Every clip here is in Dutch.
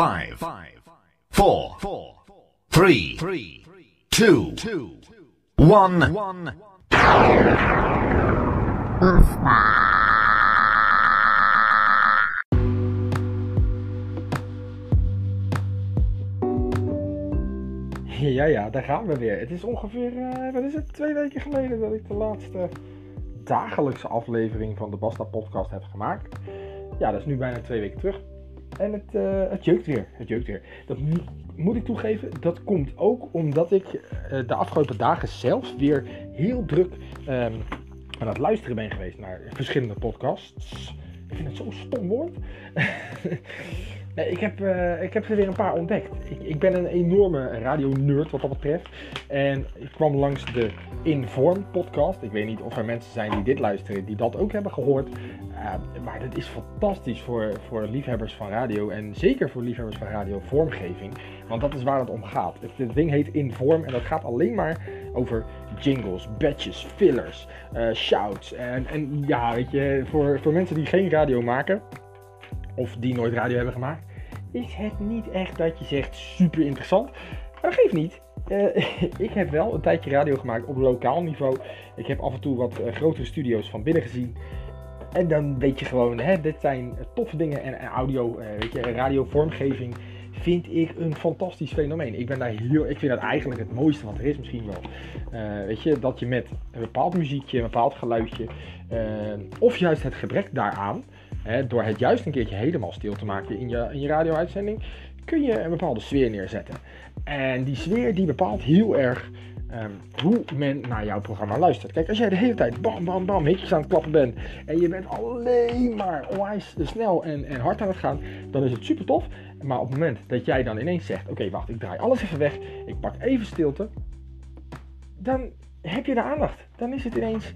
5, 4, 3, 2, 1. Ja, ja, daar gaan we weer. Het is ongeveer, eh, wat is het, twee weken geleden dat ik de laatste dagelijkse aflevering van de Basta podcast heb gemaakt. Ja, dat is nu bijna twee weken terug. En het, het jeukt weer, het jeukt weer. Dat moet, moet ik toegeven, dat komt ook omdat ik eh, de afgelopen dagen zelf weer heel druk ehm, aan het luisteren ben geweest naar verschillende podcasts. Ik vind het zo'n stom woord. Ik, heb, eh, ik heb er weer een paar ontdekt. Ik, ik ben een enorme radio-nerd wat dat betreft. En ik kwam langs de Inform podcast. Ik weet niet of er mensen zijn die dit luisteren, die dat ook hebben gehoord. Uh, maar dat is fantastisch voor, voor liefhebbers van radio. En zeker voor liefhebbers van radio vormgeving. Want dat is waar het om gaat. Het, ding heet Inform en dat gaat alleen maar over jingles, badges, fillers, uh, shouts. En, en ja, weet je, voor, voor mensen die geen radio maken of die nooit radio hebben gemaakt, is het niet echt dat je zegt super interessant. Maar dat geeft niet. Uh, ik heb wel een tijdje radio gemaakt op lokaal niveau. Ik heb af en toe wat uh, grotere studio's van binnen gezien. En dan weet je gewoon, hè, dit zijn toffe dingen. En, en audio, uh, weet je, radiovormgeving vind ik een fantastisch fenomeen. Ik ben daar heel, ik vind dat eigenlijk het mooiste wat er is misschien wel. weet je, dat je met een bepaald muziekje, een bepaald geluidje, of juist het gebrek daaraan, Door het juist een keertje helemaal stil te maken in je, in je radio-uitzending, kun je een bepaalde sfeer neerzetten. En die sfeer die bepaalt heel erg um, hoe men naar jouw programma luistert. Kijk, als jij de hele tijd bam, bam, bam, hitjes aan het klappen bent en je bent alleen maar onwijs snel en, en hard aan het gaan, dan is het super tof. Maar op het moment dat jij dan ineens zegt, oké, wacht, ik draai alles even weg, ik pak even stilte, dan heb je de aandacht. Dan is het ineens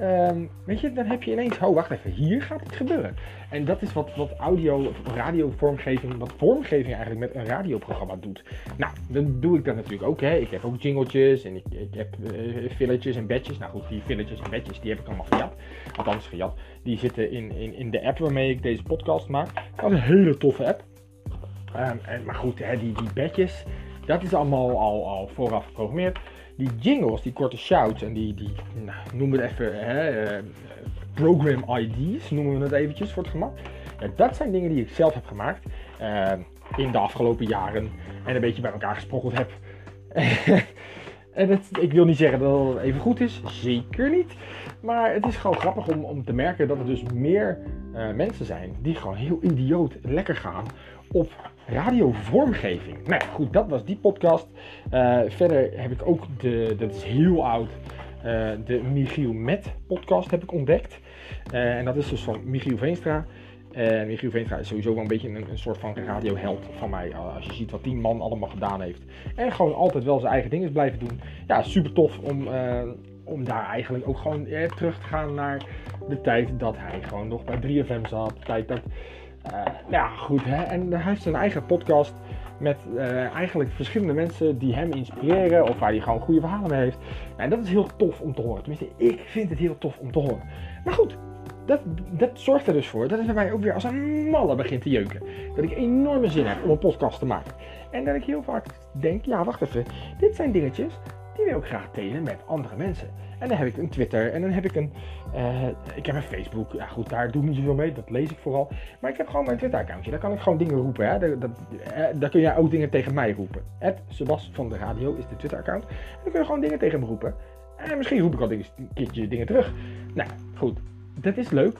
Um, weet je, dan heb je ineens, oh wacht even, hier gaat het gebeuren. En dat is wat, wat audio, radiovormgeving, wat vormgeving eigenlijk met een radioprogramma doet. Nou, dan doe ik dat natuurlijk ook. Hè. Ik heb ook jingletjes en ik, ik heb uh, filletjes en badges. Nou goed, die filletjes en badges, die heb ik allemaal gejat. Althans gejat. Die zitten in, in, in de app waarmee ik deze podcast maak. Dat is een hele toffe app. Um, en, maar goed, hè, die, die badges, dat is allemaal al, al vooraf geprogrammeerd die jingles, die korte shouts en die, die nou, noem het even, hè, uh, program ID's, noemen we het eventjes voor het gemak. Dat zijn dingen die ik zelf heb gemaakt uh, in de afgelopen jaren en een beetje bij elkaar gesprokkeld heb. en het, ik wil niet zeggen dat het even goed is, zeker niet. Maar het is gewoon grappig om, om te merken dat er dus meer uh, mensen zijn die gewoon heel idioot lekker gaan op radiovormgeving. Nou goed, dat was die podcast. Uh, verder heb ik ook de, dat is heel oud, uh, de Michiel Met podcast heb ik ontdekt. Uh, en dat is dus van Michiel Veenstra. En Michiel Veenstra is sowieso wel een beetje een, soort van radioheld van mij. Als je ziet wat die man allemaal gedaan heeft. En gewoon altijd wel zijn eigen dingen blijven doen. Ja, super tof om, om daar eigenlijk ook gewoon terug te gaan naar de tijd dat hij gewoon nog bij 3FM zat. De tijd dat ja, goed. Hè? En hij heeft zijn eigen podcast met uh, eigenlijk verschillende mensen die hem inspireren of waar hij gewoon goede verhalen mee heeft. En dat is heel tof om te horen. Tenminste, ik vind het heel tof om te horen. Maar goed, dat, dat zorgt er dus voor dat het bij mij ook weer als een malle begint te jeuken. Dat ik enorme zin heb om een podcast te maken. En dat ik heel vaak denk, ja wacht even, dit zijn dingetjes die wil ik graag delen met andere mensen. En dan heb ik een Twitter en dan heb ik een, uh, ik heb een Facebook. Ja goed, daar doe ik niet zoveel mee, dat lees ik vooral. Maar ik heb gewoon mijn Twitter-accountje, daar kan ik gewoon dingen roepen. Hè? Daar, dat, eh, daar kun jij ook dingen tegen mij roepen. Het Sebas van de Radio is de Twitter-account. En dan kun je gewoon dingen tegen me roepen. En misschien roep ik al een keertje dingen terug. Nou, goed, dat is leuk.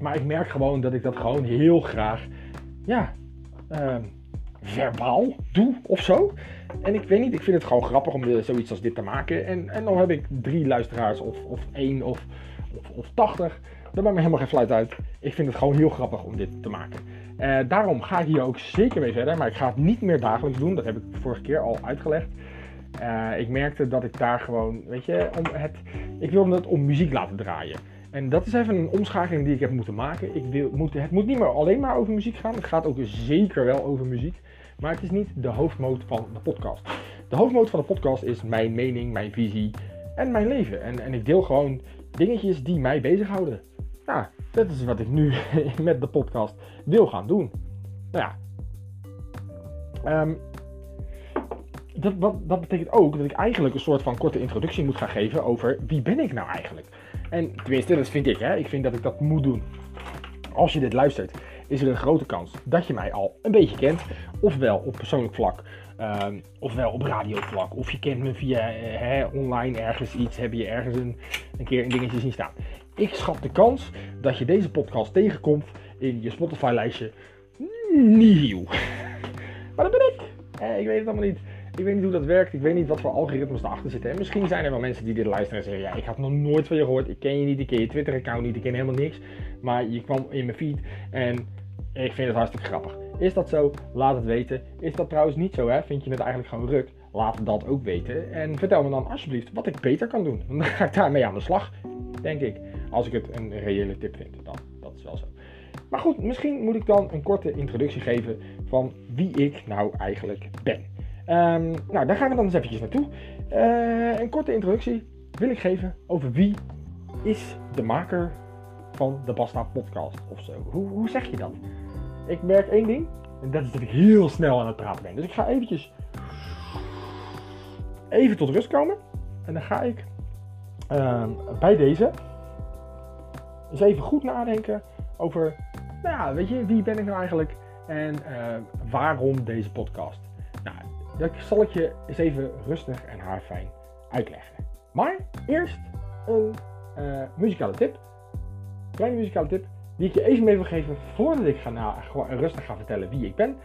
Maar ik merk gewoon dat ik dat gewoon heel graag, ja, uh, verbaal doe of zo. En ik weet niet, ik vind het gewoon grappig om zoiets als dit te maken. En, en dan heb ik drie luisteraars of, of één of, of, of tachtig. Dat maakt me helemaal geen fluit uit. Ik vind het gewoon heel grappig om dit te maken. Uh, daarom ga ik hier ook zeker mee verder. Maar ik ga het niet meer dagelijks doen. Dat heb ik vorige keer al uitgelegd. Uh, ik merkte dat ik daar gewoon, weet je, om het, ik wilde het om muziek laten draaien. En dat is even een omschakeling die ik heb moeten maken. Ik wil, moet, het moet niet meer alleen maar over muziek gaan. Het gaat ook zeker wel over muziek. Maar het is niet de hoofdmoot van de podcast. De hoofdmoot van de podcast is mijn mening, mijn visie en mijn leven. En, en ik deel gewoon dingetjes die mij bezighouden. Nou, dat is wat ik nu met de podcast wil gaan doen. Nou ja, Ehm, dat, wat, dat betekent ook dat ik eigenlijk een soort van korte introductie moet gaan geven over wie ben ik nou eigenlijk. En tenminste, dat vind ik. Hè. Ik vind dat ik dat moet doen. Als je dit luistert, is er een grote kans dat je mij al een beetje kent. Ofwel op persoonlijk vlak, um, ofwel op radiovlak. Of je kent me via uh, online ergens iets, heb je ergens een, een keer een dingetje zien staan. Ik schat de kans dat je deze podcast tegenkomt in je Spotify-lijstje nieuw. maar dat ben ik. Eh, ik weet het allemaal niet. Ik weet niet hoe dat werkt. Ik weet niet wat voor algoritmes erachter zitten. En misschien zijn er wel mensen die dit luisteren en zeggen: Ja, ik had nog nooit van je gehoord. Ik ken je niet. Ik ken je Twitter-account niet. Ik ken helemaal niks. Maar je kwam in mijn feed en ik vind het hartstikke grappig. Is dat zo? Laat het weten. Is dat trouwens niet zo? Hè? Vind je het eigenlijk gewoon ruk? Laat dat ook weten. En vertel me dan alsjeblieft wat ik beter kan doen. Dan ga ik daarmee aan de slag. Denk ik. Als ik het een reële tip vind. Dan. Dat is wel zo. Maar goed, misschien moet ik dan een korte introductie geven van wie ik nou eigenlijk ben. Um, nou, daar gaan we dan eens eventjes naartoe. Uh, een korte introductie wil ik geven over wie is de maker van de Basta podcast of zo. Hoe, hoe zeg je dat? Ik merk één ding, en dat is dat ik heel snel aan het praten ben. Dus ik ga eventjes even tot rust komen. En dan ga ik uh, bij deze eens even goed nadenken over, nou ja, weet je, wie ben ik nou eigenlijk en uh, waarom deze podcast? Dat zal ik je eens even rustig en haarfijn uitleggen. Maar eerst een uh, muzikale tip. Kleine muzikale tip die ik je even mee wil geven voordat ik ga na, gewoon rustig ga vertellen wie ik ben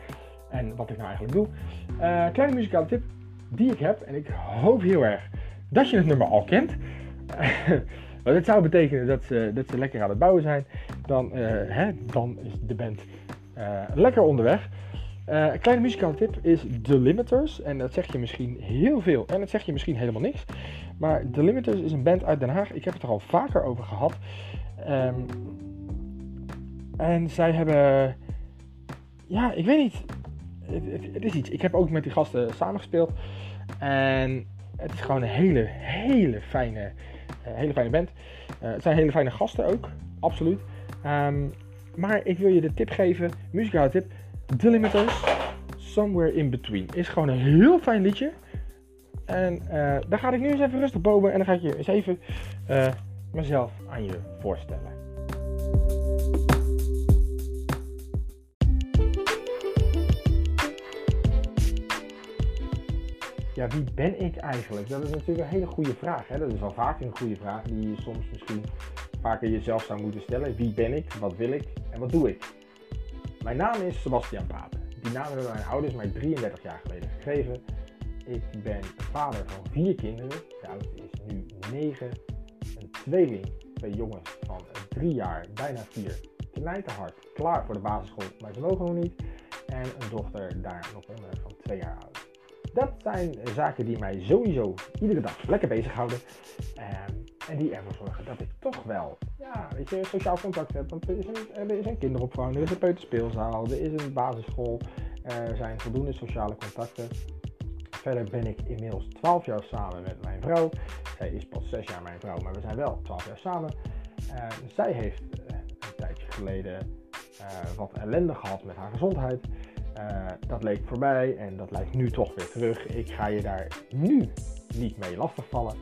en wat ik nou eigenlijk doe. Uh, kleine muzikale tip die ik heb en ik hoop heel erg dat je het nummer al kent. Want dit zou betekenen dat ze, dat ze lekker aan het bouwen zijn. Dan, uh, hè, dan is de band lekker onderweg. Uh, een kleine muzikale tip is The Limiters. En dat zeg je misschien heel veel. En dat zeg je misschien helemaal niks. Maar The Limiters is een band uit Den Haag. Ik heb het er al vaker over gehad. Um, en zij hebben. Ja, ik weet niet. Het, is iets. Ik heb ook met die gasten samengespeeld. En het is gewoon een hele, hele fijne, uh, hele fijne band. Uh, het zijn hele fijne gasten ook. Absoluut. Um, maar ik wil je de tip geven. Muzikale tip. The Limiters. Somewhere in Between. Is gewoon een heel fijn liedje. En uh, daar ga ik nu eens even rustig boven. En dan ga ik je eens even mezelf aan je voorstellen. Ja, wie ben ik eigenlijk? Dat is natuurlijk een hele goede vraag. Hè? Dat is wel vaak een goede vraag die je soms misschien vaker jezelf zou moeten stellen. Wie ben ik? Wat wil ik? En wat doe ik? Mijn naam is Sebastian Papen. Die naam hebben mijn ouders mij 33 jaar geleden gegeven. Ik ben vader van vier kinderen. De oudste is nu 9. Een tweeling, twee jongens van 3 jaar, bijna 4. Te hard, klaar voor de basisschool, maar ze mogen nog niet. En een dochter daar nog onder van 2 jaar oud. Dat zijn zaken die mij sowieso iedere dag lekker bezighouden. En die ervoor zorgen dat ik toch wel, ja, weet je, sociaal contact heb. Want er is een, er kinderopvang, er is een peuterspeelzaal, er is een basisschool. Er zijn voldoende sociale contacten. Verder ben ik inmiddels 12 jaar samen met mijn vrouw. Zij is pas 6 jaar mijn vrouw, maar we zijn wel 12 jaar samen. Uh, zij heeft uh, een tijdje geleden uh, wat ellende gehad met haar gezondheid. Uh, dat leek voorbij en dat lijkt nu toch weer terug. Ik ga je daar nu niet mee lastigvallen.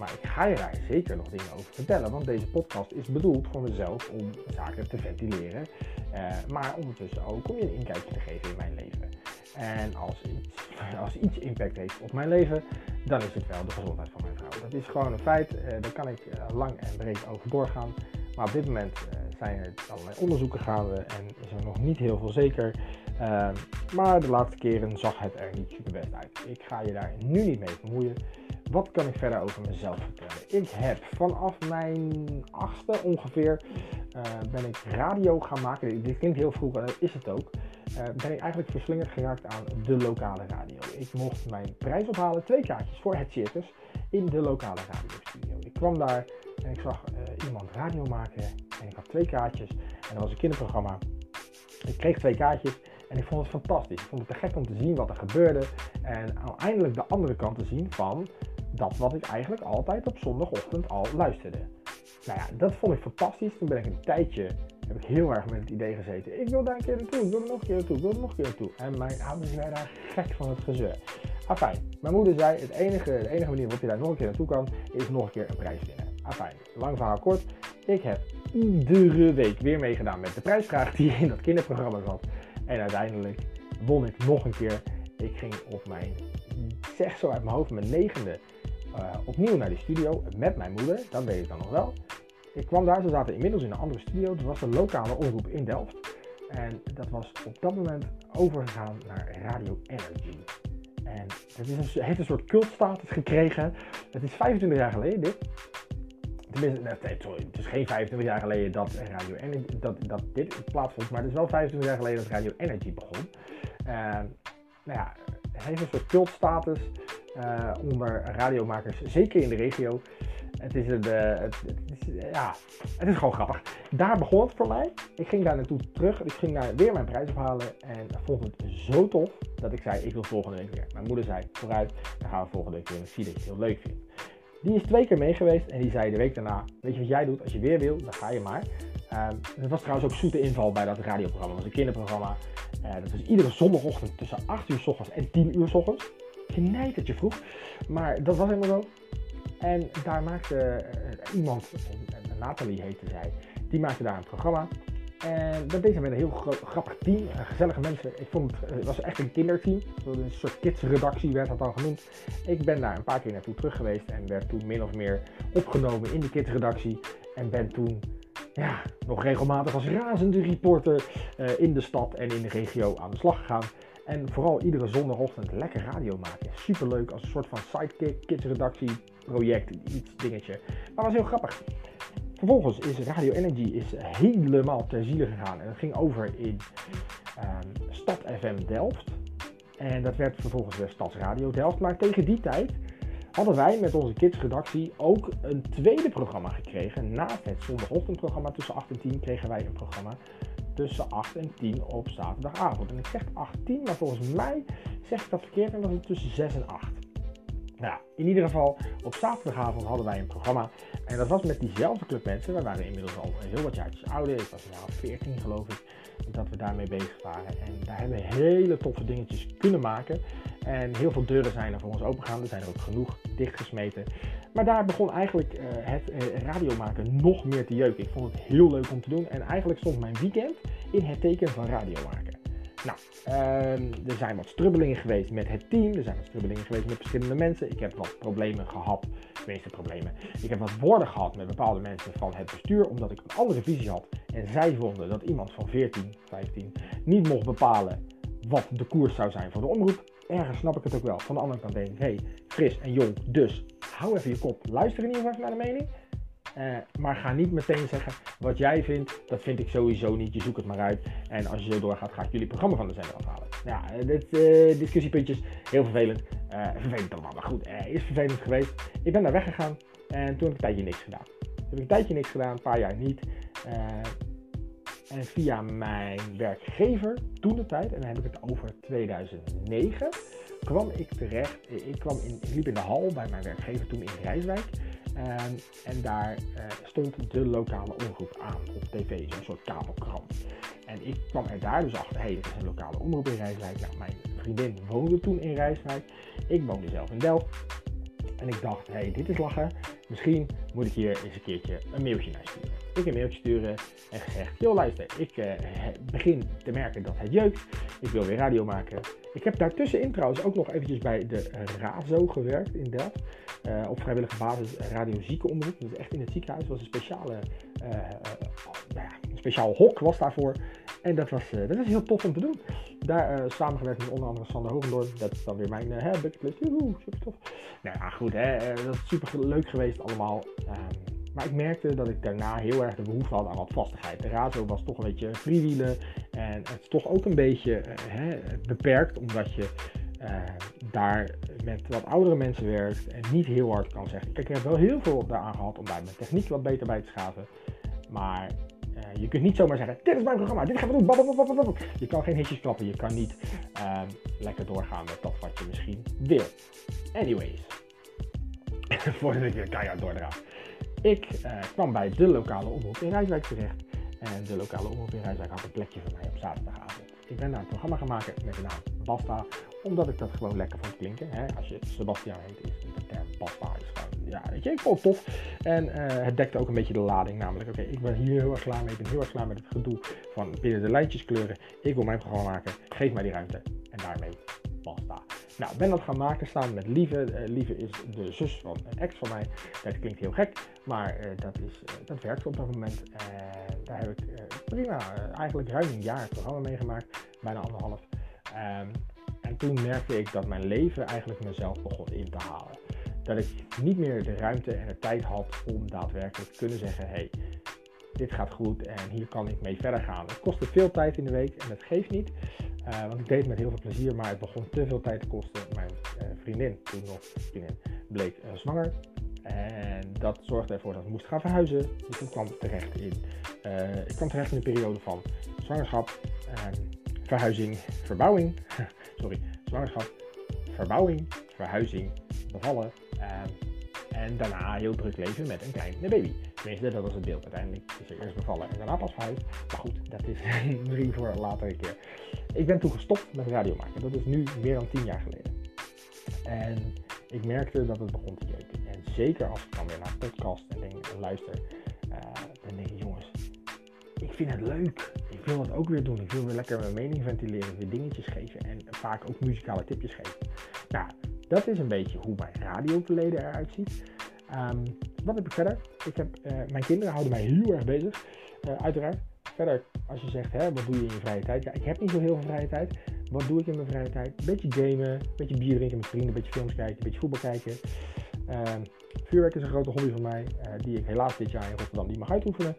Maar ik ga je daar zeker nog dingen over vertellen. Want deze podcast is bedoeld voor mezelf om zaken te ventileren. Uh, maar ondertussen ook om je een inkijkje te geven in mijn leven. En als iets, als iets impact heeft op mijn leven, dan is het wel de gezondheid van mijn vrouw. Dat is gewoon een feit. Uh, daar kan ik uh, lang en breed over doorgaan. Maar op dit moment zijn er allerlei onderzoeken gaande en is er nog niet heel veel zeker. Maar de laatste keren zag het er niet super best uit. Ik ga je daar nu niet mee vermoeien. Wat kan ik verder over mezelf vertellen? Ik heb vanaf mijn achtste ongeveer uh, ben ik radio gaan maken. Dit klinkt heel vroeg, dat is het ook. Uh, ben ik eigenlijk verslingerd geraakt aan de lokale radio. Ik mocht mijn prijs ophalen, twee kaartjes voor het circus in de lokale radiostudio. Ik kwam daar en ik zag uh, iemand radio maken en ik had twee kaartjes en dat was een kinderprogramma. Ik kreeg twee kaartjes en ik vond het fantastisch. Ik vond het te gek om te zien wat er gebeurde en uiteindelijk de andere kant te zien van dat wat ik eigenlijk altijd op zondagochtend al luisterde. Nou ja, dat vond ik fantastisch. Toen ben ik een tijdje heb ik heel erg met het idee gezeten. Ik wil daar een keer naartoe, ik wil er nog een keer naartoe, ik wil er nog een keer naartoe. En mijn ouders werden daar gek van het gezeur. Afijn, mijn moeder zei, het enige, de enige manier waarop je daar nog een keer naartoe kan, is nog een keer een prijs winnen. Afijn, lang verhaal kort. Ik heb iedere week weer meegedaan met de prijsvraag die in dat kinderprogramma zat. En uiteindelijk won ik nog een keer. Ik ging op mijn, zeg zo uit mijn hoofd, mijn negende uh, opnieuw naar die studio met mijn moeder. Dat weet ik dan nog wel. Ik kwam daar, ze zaten inmiddels in een andere studio. Het was een lokale omroep in Delft. En dat was op dat moment overgegaan naar Radio Energy. En het is heeft een soort cultstatus gekregen. Het is 25 jaar geleden dit. Tenminste, het is geen 25 jaar geleden dat, Radio Energy, dat, dat dit plaatsvond. Maar het is wel 25 jaar geleden dat Radio Energy begon. Uh, nou ja, het heeft een soort cultstatus uh, onder radiomakers, zeker in de regio. Het is, een, uh, het, is, ja, het is gewoon grappig. Daar begon het voor mij. Ik ging daar naartoe terug. Ik ging daar weer mijn prijs ophalen. En vond het zo tof dat ik zei: Ik wil volgende week weer. Mijn moeder zei: Vooruit, dan gaan we volgende week weer. Ik zie dat je het heel leuk vindt. Die is twee keer mee geweest en die zei de week daarna: Weet je wat jij doet? Als je weer wil, dan ga je maar. Het was trouwens ook zoete inval bij dat radioprogramma. Het was een kinderprogramma. Dat was iedere zondagochtend tussen 8 uur s ochtends en 10 uur s ochtends. Je vroeg. Maar dat was helemaal zo. En daar maakte uh, iemand, Nathalie heette zij, die maakte daar een programma. En dat deed ze met een heel grappig team, gezellige mensen. Ik vond het, het was echt een kinderteam. Een soort kidsredactie werd dat dan genoemd. Ik ben daar een paar keer naartoe terug geweest en werd toen min of meer opgenomen in de kidsredactie. En ben toen ja, nog regelmatig als razende reporter in de stad en in de regio aan de slag gegaan. En vooral iedere zondagochtend lekker radio maken. Superleuk als een soort van sidekick, kidsredactie, project, iets dingetje. Maar was heel grappig. Vervolgens is Radio Energy is helemaal ter ziele gegaan. En het ging over in um, Stad FM Delft. En dat werd vervolgens weer Stadsradio Delft. Maar tegen die tijd hadden wij met onze kidsredactie ook een tweede programma gekregen. Naast het zondagochtendprogramma tussen 8 en 10 kregen wij een programma tussen 8 en 10 op zaterdagavond. En ik zeg 8 10, maar volgens mij zeg ik dat verkeerd en dat het tussen 6 en 8. Nou, in ieder geval, op zaterdagavond hadden wij een programma. En dat was met diezelfde club mensen. We waren inmiddels al heel wat jaartjes ouder. Ik was jaar 14 geloof ik. Dat we daarmee bezig waren. En daar hebben we hele toffe dingetjes kunnen maken. En heel veel deuren zijn er voor ons opengegaan. Er zijn er ook genoeg dichtgesmeten. Maar daar begon eigenlijk uh, het uh, radiomaken nog meer te jeuken. Ik vond het heel leuk om te doen. En eigenlijk stond mijn weekend in het teken van radiomaken. Nou, uh, er zijn wat strubbelingen geweest met het team. Er zijn wat strubbelingen geweest met verschillende mensen. Ik heb wat problemen gehad. Tenminste, problemen. Ik heb wat woorden gehad met bepaalde mensen van het bestuur. Omdat ik een andere visie had. En zij vonden dat iemand van 14, 15 niet mocht bepalen wat de koers zou zijn voor de omroep. Ergens snap ik het ook wel. Van de andere kant denk ik, hey, fris en jong, dus hou even je kop. Luister in ieder geval naar de mening. Uh, maar ga niet meteen zeggen wat jij vindt, dat vind ik sowieso niet. Je zoekt het maar uit. En als je zo doorgaat, ga ik jullie programma van de zender afhalen. Ja, eh, dit uh, discussiepuntjes, heel vervelend. Uh, vervelend allemaal, maar goed, is vervelend geweest. Ik ben daar weggegaan en toen heb ik een tijdje niks gedaan. Toen heb ik een tijdje niks gedaan, een paar jaar niet. En via mijn werkgever, toen de tijd, en dan heb ik het over 2009, kwam ik terecht. Ik, kwam in, ik liep in de hal bij mijn werkgever toen in Rijswijk. Um, en daar uh, stond de lokale omroep aan op tv, zo'n soort kabelkrant. En ik kwam er daar dus achter, hé, hey, dit is een lokale omroep in Rijswijk. Nou, mijn vriendin woonde toen in Rijswijk. Ik woonde zelf in Delft. En ik dacht, hé, hey, dit is lachen. Misschien moet ik hier eens een keertje een mailtje naar sturen. Ik een mailtje sturen en gezegd, joh luister, ik uh, begin te merken dat het jeukt. Ik wil weer radio maken. Ik heb daartussenin trouwens ook nog eventjes bij de RAZO gewerkt in Delft. Uh, op vrijwillige basis radio ziekenomroep. Dus echt in het ziekenhuis was een speciale, uh, nou een speciaal hok was daarvoor. En dat was, dat was heel tof om te doen. Daar samengewerkt met onder andere Sander Hogendoorn. Dat is dan weer mijn uh, bucketlist. super tof. Nou ja, goed hè. dat is super leuk geweest allemaal. Um, maar ik merkte dat ik daarna heel erg de behoefte had aan wat vastigheid. De radio was toch een beetje freewheelen. En het is toch ook een beetje uh, hè, beperkt, omdat je uh, daar met wat oudere mensen werkt en niet heel hard kan zeggen. Kijk, ik heb wel heel veel daaraan gehad om daar mijn techniek wat beter bij te schaven. Maar uh, je kunt niet zomaar zeggen: Dit is mijn programma, dit gaan we doen. Je kan geen hitjes klappen, je kan niet uh, lekker doorgaan met dat wat je misschien wil. Anyways, voordat ik weer keihard doordraaf. Ik uh, kwam bij de lokale omroep in Rijswijk terecht. En de lokale omroep in Rijswijk had een plekje voor mij op zaterdagavond. Ik ben daar een programma gaan maken met de naam Basta, omdat ik dat gewoon lekker vond klinken. Hè? Als je Sebastian heet, is de term Basta is gewoon, ja, weet je, ik vond het tof. En uh, het dekte ook een beetje de lading, namelijk, oké, ik ben hier heel erg klaar mee, ik ben heel erg klaar met het gedoe van binnen de lijntjes kleuren. Ik wil mijn programma maken, geef mij die ruimte. En daarmee Basta. Nou, ben dat gaan maken samen met Lieve. Uh, Lieve is de zus van een ex van mij. Dat klinkt heel gek, maar uh, dat, is, uh, dat werkt op dat moment. En daar heb ik prima, eigenlijk ruim een jaar het programma meegemaakt. Bijna anderhalf. Um, en toen merkte ik dat mijn leven eigenlijk mezelf begon in te halen. Dat ik niet meer de ruimte en de tijd had om daadwerkelijk te kunnen zeggen: hé, hey, dit gaat goed en hier kan ik mee verder gaan. Het kostte veel tijd in de week en dat geeft niet. Uh, want ik deed het met heel veel plezier, maar het begon te veel tijd te kosten. Mijn uh, vriendin, toen nog vriendin, bleek uh, zwanger. En dat zorgde ervoor dat ik moest gaan verhuizen. Dus ik kwam terecht in, ik kwam terecht in een periode van zwangerschap, verhuizing, verbouwing. Sorry, zwangerschap, verbouwing, verhuizing, bevallen. En daarna heel druk leven met een kleine baby. Tenminste, dat was het beeld. Uiteindelijk er eerst bevallen en daarna pas verhuisd. Maar goed, dat is drie voor een latere keer. Ik ben toen gestopt met radio maken. Dat is nu meer dan tien jaar geleden. En ik merkte dat het begon te jeuken. En zeker als ik dan weer naar podcast en denk, luister, uh, dan denk ik, jongens, ik vind het leuk. Ik wil het ook weer doen. Ik wil weer lekker mijn mening ventileren, weer dingetjes geven en vaak ook muzikale tipjes geven. Nou, dat is een beetje hoe mijn radioverleden eruit ziet. Um, wat heb ik verder? Ik heb, uh, mijn kinderen houden mij heel erg bezig, uh, uiteraard. Verder, als je zegt, wat doe je in je vrije tijd? Ja, ik heb niet zo heel veel vrije tijd. Wat doe ik in mijn vrije tijd? Een beetje gamen, een beetje bier drinken met vrienden, een beetje films kijken, een beetje voetbal kijken. Uh, vuurwerk is een grote hobby van mij, uh, die ik helaas dit jaar in Rotterdam niet mag uitoefenen.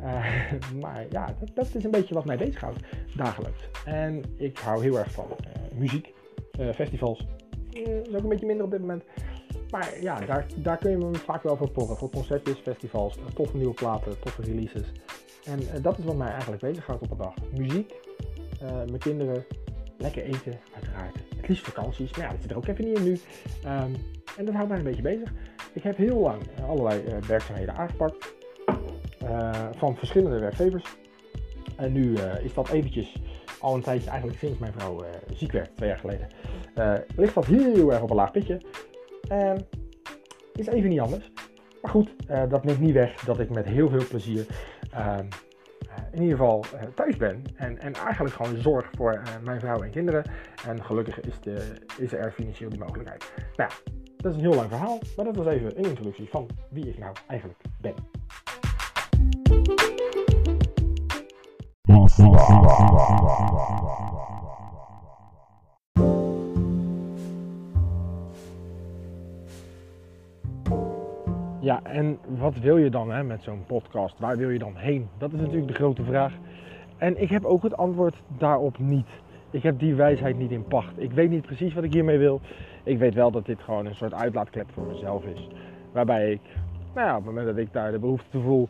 Maar ja, dat, dat, is een beetje wat mij bezighoudt, dagelijks. En ik hou heel erg van muziek, festivals. Dat is ook een beetje minder op dit moment. Maar ja, daar, daar kun je me vaak wel voor porren. Voor concertjes, festivals, toffe nieuwe platen, toffe releases. En uh, dat is wat mij eigenlijk bezighoudt op een dag. Muziek, uh, mijn kinderen, lekker eten, uiteraard. Het liefst vakanties, maar ja, dat zit er ook even niet in nu. Um, en dat houdt mij een beetje bezig. Ik heb heel lang allerlei werkzaamheden aangepakt. van verschillende werkgevers. En nu is dat eventjes al een tijdje, eigenlijk sinds mijn vrouw ziek werd, twee jaar geleden, ligt dat heel erg op een laag pitje. Uh, is even niet anders. Maar goed, uh, dat neemt niet weg dat ik met heel veel plezier uh, in ieder geval thuis ben. En, en eigenlijk gewoon zorg voor mijn vrouw en kinderen. En gelukkig is, de, is er financieel die mogelijkheid. Nou ja, dat is een heel lang verhaal. Maar dat was even een introductie van wie ik nou eigenlijk ben. Ja, en wat wil je dan hè, met zo'n podcast? Waar wil je dan heen? Dat is natuurlijk de grote vraag. En ik heb ook het antwoord daarop niet. Ik heb die wijsheid niet in pacht. Ik weet niet precies wat ik hiermee wil. Ik weet wel dat dit gewoon een soort uitlaatklep voor mezelf is. Waarbij ik, nou ja, op het moment dat ik daar de behoefte toe voel,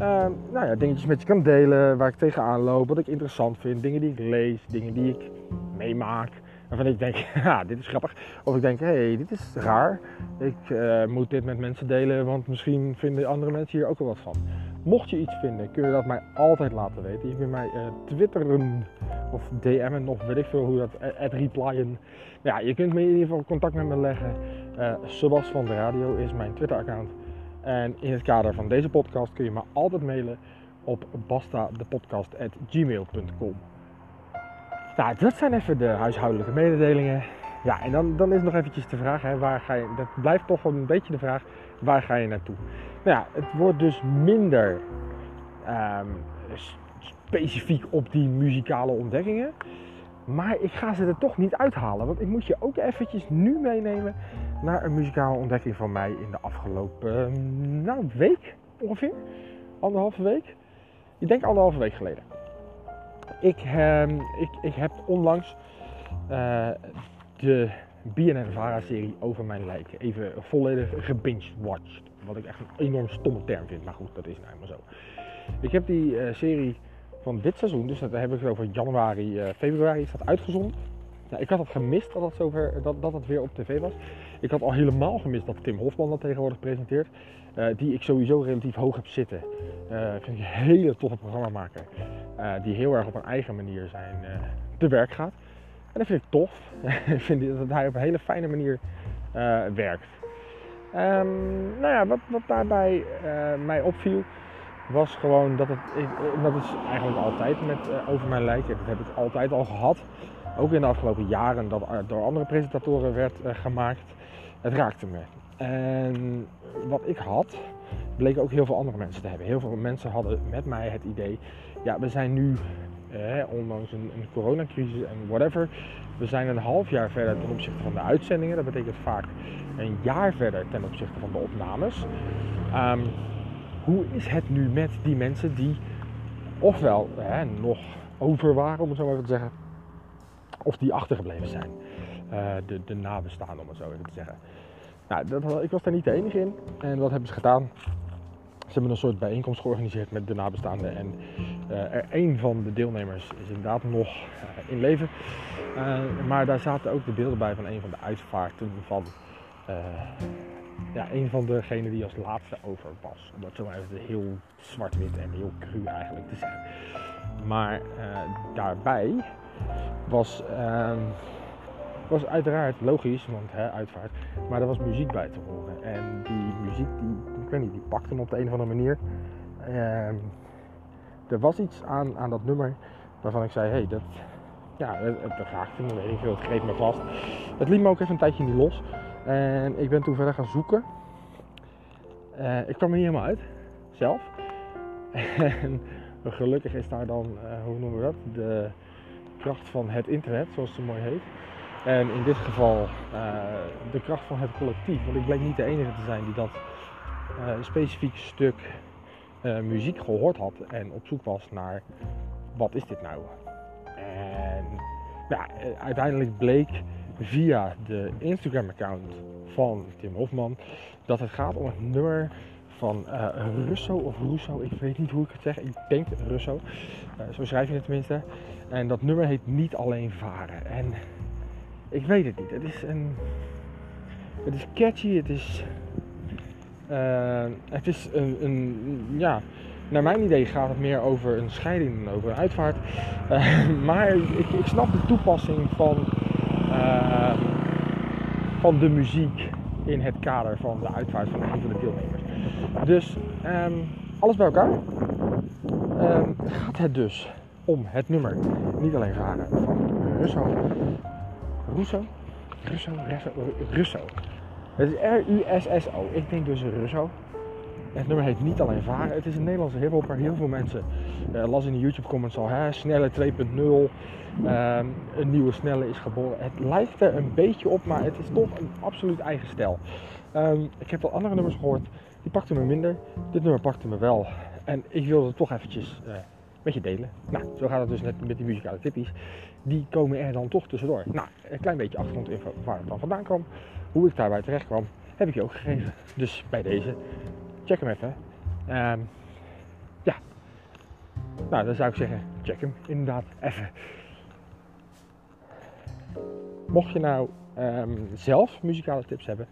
uh, nou ja, dingetjes met je kan delen, waar ik tegenaan loop, wat ik interessant vind, dingen die ik lees, dingen die ik meemaak waarvan ik denk, ja, dit is grappig. Of ik denk, hé, hey, dit is raar. Ik uh, moet dit met mensen delen, want misschien vinden andere mensen hier ook wel wat van. Mocht je iets vinden, kun je dat mij altijd laten weten. Je kunt mij uh, twitteren of DM'en of weet ik veel hoe dat, at replyen. Ja, je kunt me in ieder geval contact met me leggen. Uh, Sebas van de Radio is mijn Twitter-account. En in het kader van deze podcast kun je me altijd mailen op bastadepodcast.gmail.com. Nou, dat zijn even de huishoudelijke mededelingen. Ja, en dan, dan is nog eventjes de vraag, hè, waar ga je, dat blijft toch een beetje de vraag, waar ga je naartoe? Nou ja, het wordt dus minder um, specifiek op die muzikale ontdekkingen. Maar ik ga ze er toch niet uithalen, want ik moet je ook eventjes nu meenemen naar een muzikale ontdekking van mij in de afgelopen nou, week ongeveer. Anderhalve week. Ik denk anderhalve week geleden. Ik, uh, ik, ik heb onlangs uh, de BNN-Vara-serie over mijn lijken even volledig gebinged-watched. Wat ik echt een enorm stomme term vind, maar goed, dat is nou helemaal zo. Ik heb die uh, serie van dit seizoen, dus dat heb ik over januari, uh, februari, is dat uitgezonden. Ik had het gemist dat het, zover, dat, dat het weer op tv was. Ik had al helemaal gemist dat Tim Hofman dat tegenwoordig presenteert. Uh, die ik sowieso relatief hoog heb zitten. Uh, vind ik een hele toffe programmamaker. Uh, die heel erg op een eigen manier zijn te werk gaat. En dat vind ik tof. ik vind dat hij op een hele fijne manier werkt. Um, nou ja, wat, wat daarbij mij opviel was gewoon dat het, dat is eigenlijk altijd met over mijn lijken. Dat heb ik altijd al gehad. Ook in de afgelopen jaren dat door andere presentatoren werd gemaakt. Het raakte me. En wat ik had, bleken ook heel veel andere mensen te hebben. Heel veel mensen hadden met mij het idee, ja, we zijn nu, eh, ondanks een, een coronacrisis en whatever, we zijn een half jaar verder ten opzichte van de uitzendingen. Dat betekent vaak een jaar verder ten opzichte van de opnames. Um, hoe is het nu met die mensen die ofwel nog over waren, om het zo maar even te zeggen, of die achtergebleven zijn? Uh, de, de nabestaanden, om het zo even te zeggen. Nou, ik was daar niet de enige in. En wat hebben ze gedaan? Ze hebben een soort bijeenkomst georganiseerd met de nabestaanden. En uh, er een van de deelnemers is inderdaad nog uh, in leven. Uh, maar daar zaten ook de beelden bij van een van de uitvaarten van ja, een van degenen die als laatste over was. Om dat zo heel zwart-wit en heel cru eigenlijk te zeggen. Maar daarbij was ehm, was uiteraard logisch, want hè, uitvaart. Maar er was muziek bij te horen. En die muziek, die, ik weet niet, die pakte hem op de een of andere manier. Ehm, er was iets aan, aan dat nummer waarvan ik zei, hé, hey, dat, ja, het raakte me, weet ik veel, het greep me vast. Het liet me ook even een tijdje niet los. En ik ben toen verder gaan zoeken. Uh, ik kwam er niet helemaal uit, zelf. En gelukkig is daar dan, uh, hoe noemen we dat, de kracht van het internet, zoals het mooi heet. En in dit geval uh, de kracht van het collectief. Want ik bleek niet de enige te zijn die dat uh, specifiek stuk uh, muziek gehoord had en op zoek was naar wat is dit nou. En uiteindelijk bleek via de Instagram account van Tim Hofman dat het gaat om het nummer van Russo of Russo, ik weet niet hoe ik het zeg, ik denk Russo, zo schrijf je het tenminste. En dat nummer heet Niet Alleen Varen. En ik weet het niet. Het is een. Het is catchy, het is. Uh, het is een, Ja, naar mijn idee gaat het meer over een scheiding dan over een uitvaart. Uh, maar ik, ik, snap de toepassing van. Uh, van de muziek in het kader van de uitvaart van een van de deelnemers. Dus um, alles bij elkaar um, gaat het dus om het nummer. Niet alleen varen van Russo, Russo? Russo? Russo? Het is R-U-S-S-O. Ik denk dus Russo. Het nummer heet niet alleen Varen. Het is een Nederlandse hiphopper. Heel veel mensen uh, las in de YouTube comments al. Hè, snelle 2.0. Uh, ehm, een nieuwe snelle is geboren. Het lijkt er een beetje op, maar het is toch een absoluut eigen stijl. Um, ik heb al andere nummers gehoord. Die pakten me minder. Dit nummer pakte me wel. En ik wilde het toch eventjes uh, met je delen. Nou, zo gaat het dus net met die muzikale tippies die komen er dan toch tussendoor. Nou, een klein beetje achtergrondinfo waar het dan vandaan kwam. Hoe ik daarbij terecht kwam, heb ik je ook gegeven. Dus bij deze, check hem even. Um, ja, nou dan zou ik zeggen, check hem inderdaad even. Mocht je nou um, zelf muzikale tips hebben,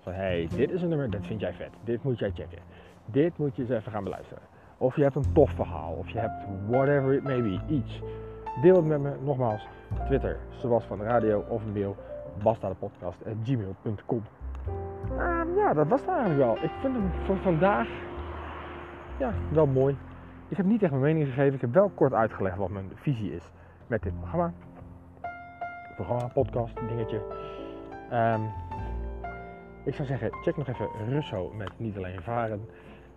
van hey, dit is een nummer, dat vind jij vet, dit moet jij checken. Dit moet je eens even gaan beluisteren. Of je hebt een tof verhaal, of je hebt whatever it may be, iets Deel het met me, nogmaals, Twitter, zoals van de radio of een mail, bastadepodcast.gmail.com uh, ehm, Ja, dat was het eigenlijk wel. Ik vind hem voor vandaag ja, wel mooi. Ik heb niet echt mijn mening gegeven. Ik heb wel kort uitgelegd wat mijn visie is met dit programma. Programma, podcast, dingetje. Um, ik zou zeggen, check nog even Russo met Niet Alleen Varen.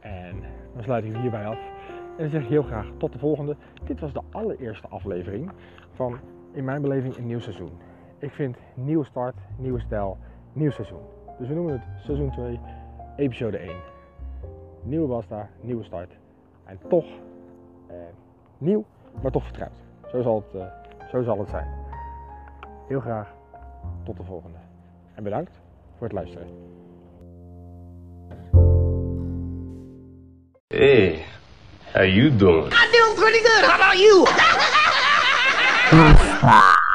En dan sluit ik hierbij af. En dan zeg ik heel graag tot de volgende. Dit was de allereerste aflevering van in mijn beleving een nieuw seizoen. Ik vind nieuwe start, nieuwe stijl, nieuw seizoen. Dus we noemen het seizoen 2, episode 1. Nieuwe Basta, nieuwe start. En toch eh, nieuw, maar toch vertrouwd. Zo zal, het, eh, zo zal het zijn. Heel graag tot de volgende. En bedankt voor het luisteren. Hey. How you doing? I'm doing pretty good. How about you?